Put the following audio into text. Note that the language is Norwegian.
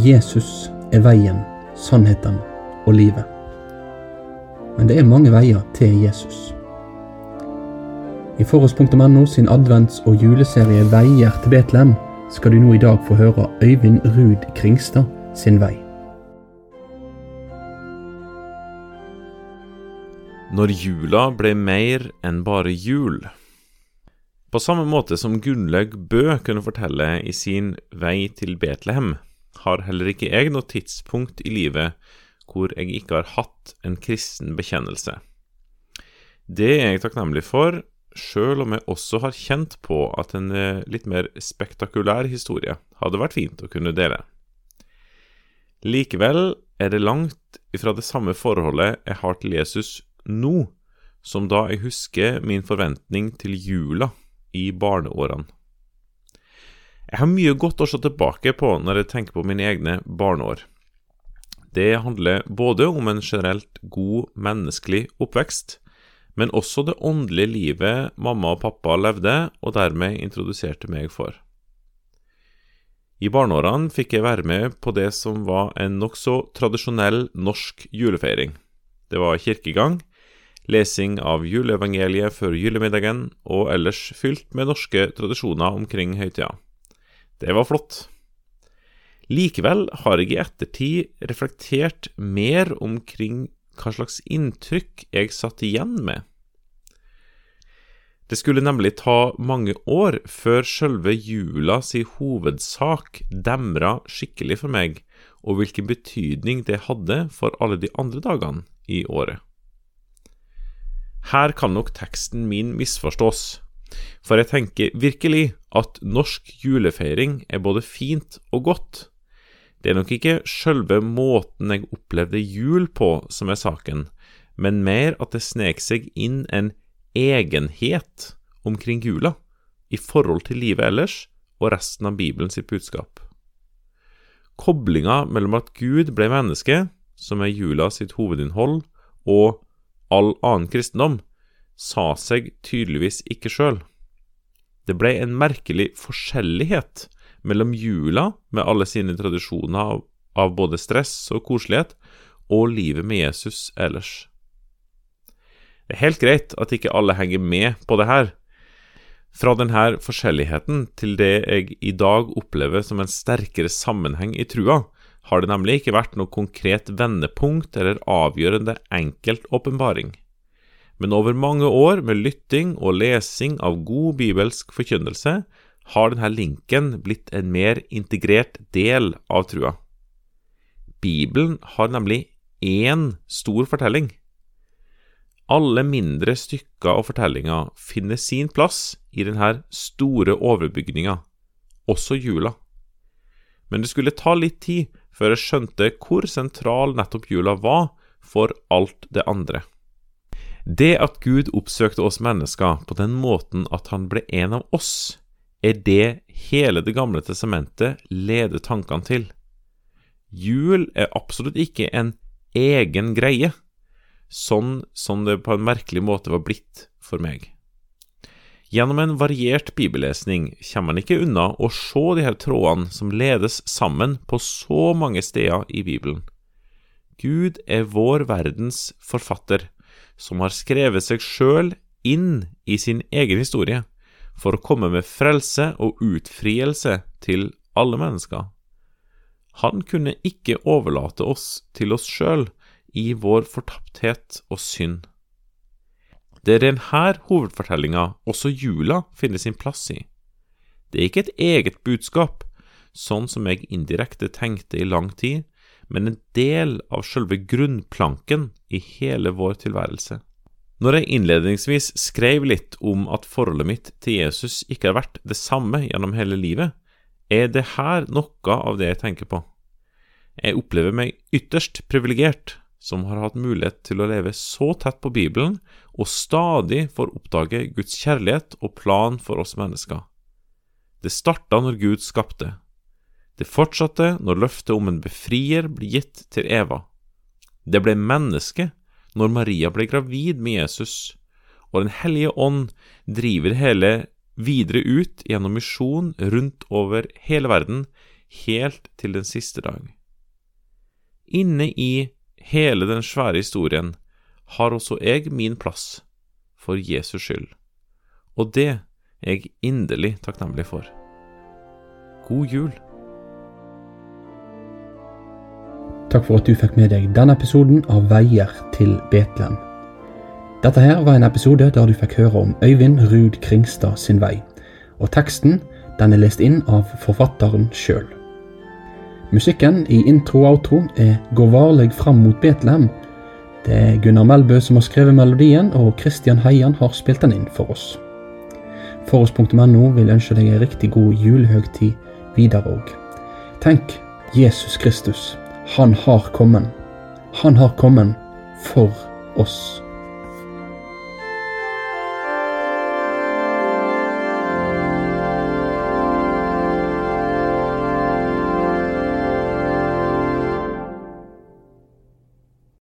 Jesus er veien, sannheten og livet. Men det er mange veier til Jesus. I forhåndspunktum.no sin advents- og juleserie Veier til Betlehem skal du nå i dag få høre Øyvind Ruud Kringstad sin vei. Når jula ble mer enn bare jul. På samme måte som Gunnlaug Bø kunne fortelle i sin Vei til Betlehem, har heller ikke jeg noe tidspunkt i livet hvor jeg ikke har hatt en kristen bekjennelse. Det er jeg takknemlig for, sjøl om jeg også har kjent på at en eh, litt mer spektakulær historie hadde vært fint å kunne dele. Likevel er det langt ifra det samme forholdet jeg har til Jesus nå, som da jeg husker min forventning til jula i barneårene. Jeg har mye godt å se tilbake på når jeg tenker på mine egne barneår. Det handler både om en generelt god menneskelig oppvekst, men også det åndelige livet mamma og pappa levde, og dermed introduserte meg for. I barneårene fikk jeg være med på det som var en nokså tradisjonell norsk julefeiring. Det var kirkegang, lesing av juleevangeliet før julemiddagen, og ellers fylt med norske tradisjoner omkring høytida. Det var flott. Likevel har jeg i ettertid reflektert mer omkring hva slags inntrykk jeg satt igjen med. Det skulle nemlig ta mange år før sjølve jula si hovedsak demra skikkelig for meg, og hvilken betydning det hadde for alle de andre dagene i året. Her kan nok teksten min misforstås, for jeg tenker virkelig at norsk julefeiring er både fint og godt, det er nok ikke sjølve måten jeg opplevde jul på som er saken, men mer at det snek seg inn en egenhet omkring jula i forhold til livet ellers og resten av Bibelen sitt budskap. Koblinga mellom at Gud ble menneske, som er jula sitt hovedinnhold, og all annen kristendom, sa seg tydeligvis ikke sjøl. Det ble en merkelig forskjellighet mellom jula, med alle sine tradisjoner av, av både stress og koselighet, og livet med Jesus ellers. Det er helt greit at ikke alle henger med på det her. Fra denne forskjelligheten til det jeg i dag opplever som en sterkere sammenheng i trua, har det nemlig ikke vært noe konkret vendepunkt eller avgjørende enkelt åpenbaring. Men over mange år med lytting og lesing av god bibelsk forkynnelse har denne linken blitt en mer integrert del av trua. Bibelen har nemlig én stor fortelling. Alle mindre stykker og fortellinger finner sin plass i denne store overbygninga, også jula. Men det skulle ta litt tid før jeg skjønte hvor sentral nettopp jula var for alt det andre. Det at Gud oppsøkte oss mennesker på den måten at han ble en av oss, er det hele Det gamle testamentet leder tankene til. Jul er absolutt ikke en egen greie, sånn som det på en merkelig måte var blitt for meg. Gjennom en variert bibellesning kommer man ikke unna å se de her trådene som ledes sammen på så mange steder i Bibelen. Gud er vår verdens forfatter, som har skrevet seg sjøl inn i sin egen historie for å komme med frelse og utfrielse til alle mennesker. Han kunne ikke overlate oss til oss sjøl i vår fortapthet og synd. Det er denne hovedfortellinga også jula finner sin plass i. Det er ikke et eget budskap, sånn som jeg indirekte tenkte i lang tid, men en del av sjølve grunnplanken i hele vår tilværelse. Når jeg innledningsvis skrev litt om at forholdet mitt til Jesus ikke har vært det samme gjennom hele livet, er det her noe av det jeg tenker på. Jeg opplever meg ytterst privilegert som har hatt mulighet til å leve så tett på Bibelen og stadig får oppdage Guds kjærlighet og plan for oss mennesker. Det starta når Gud skapte. Det fortsatte når løftet om en befrier ble gitt til Eva. Det ble menneske når Maria ble gravid med Jesus, og Den hellige ånd driver hele videre ut gjennom misjon rundt over hele verden, helt til den siste dag. Inne i hele den svære historien har også jeg min plass, for Jesus skyld, og det er jeg inderlig takknemlig for. God jul! Takk for at du fikk med deg denne episoden av Veier til Betlehem. Dette her var en episode der du fikk høre om Øyvind Ruud Kringstad sin vei, og teksten den er lest inn av forfatteren sjøl. Musikken i intro og outro er Gå varlig fram mot Betlehem. Det er Gunnar Melbø som har skrevet melodien, og Christian Heian har spilt den inn for oss. Foross.no vil ønske deg en riktig god julehøgtid videre òg. Tenk, Jesus Kristus, han har kommet. Han har kommet for oss.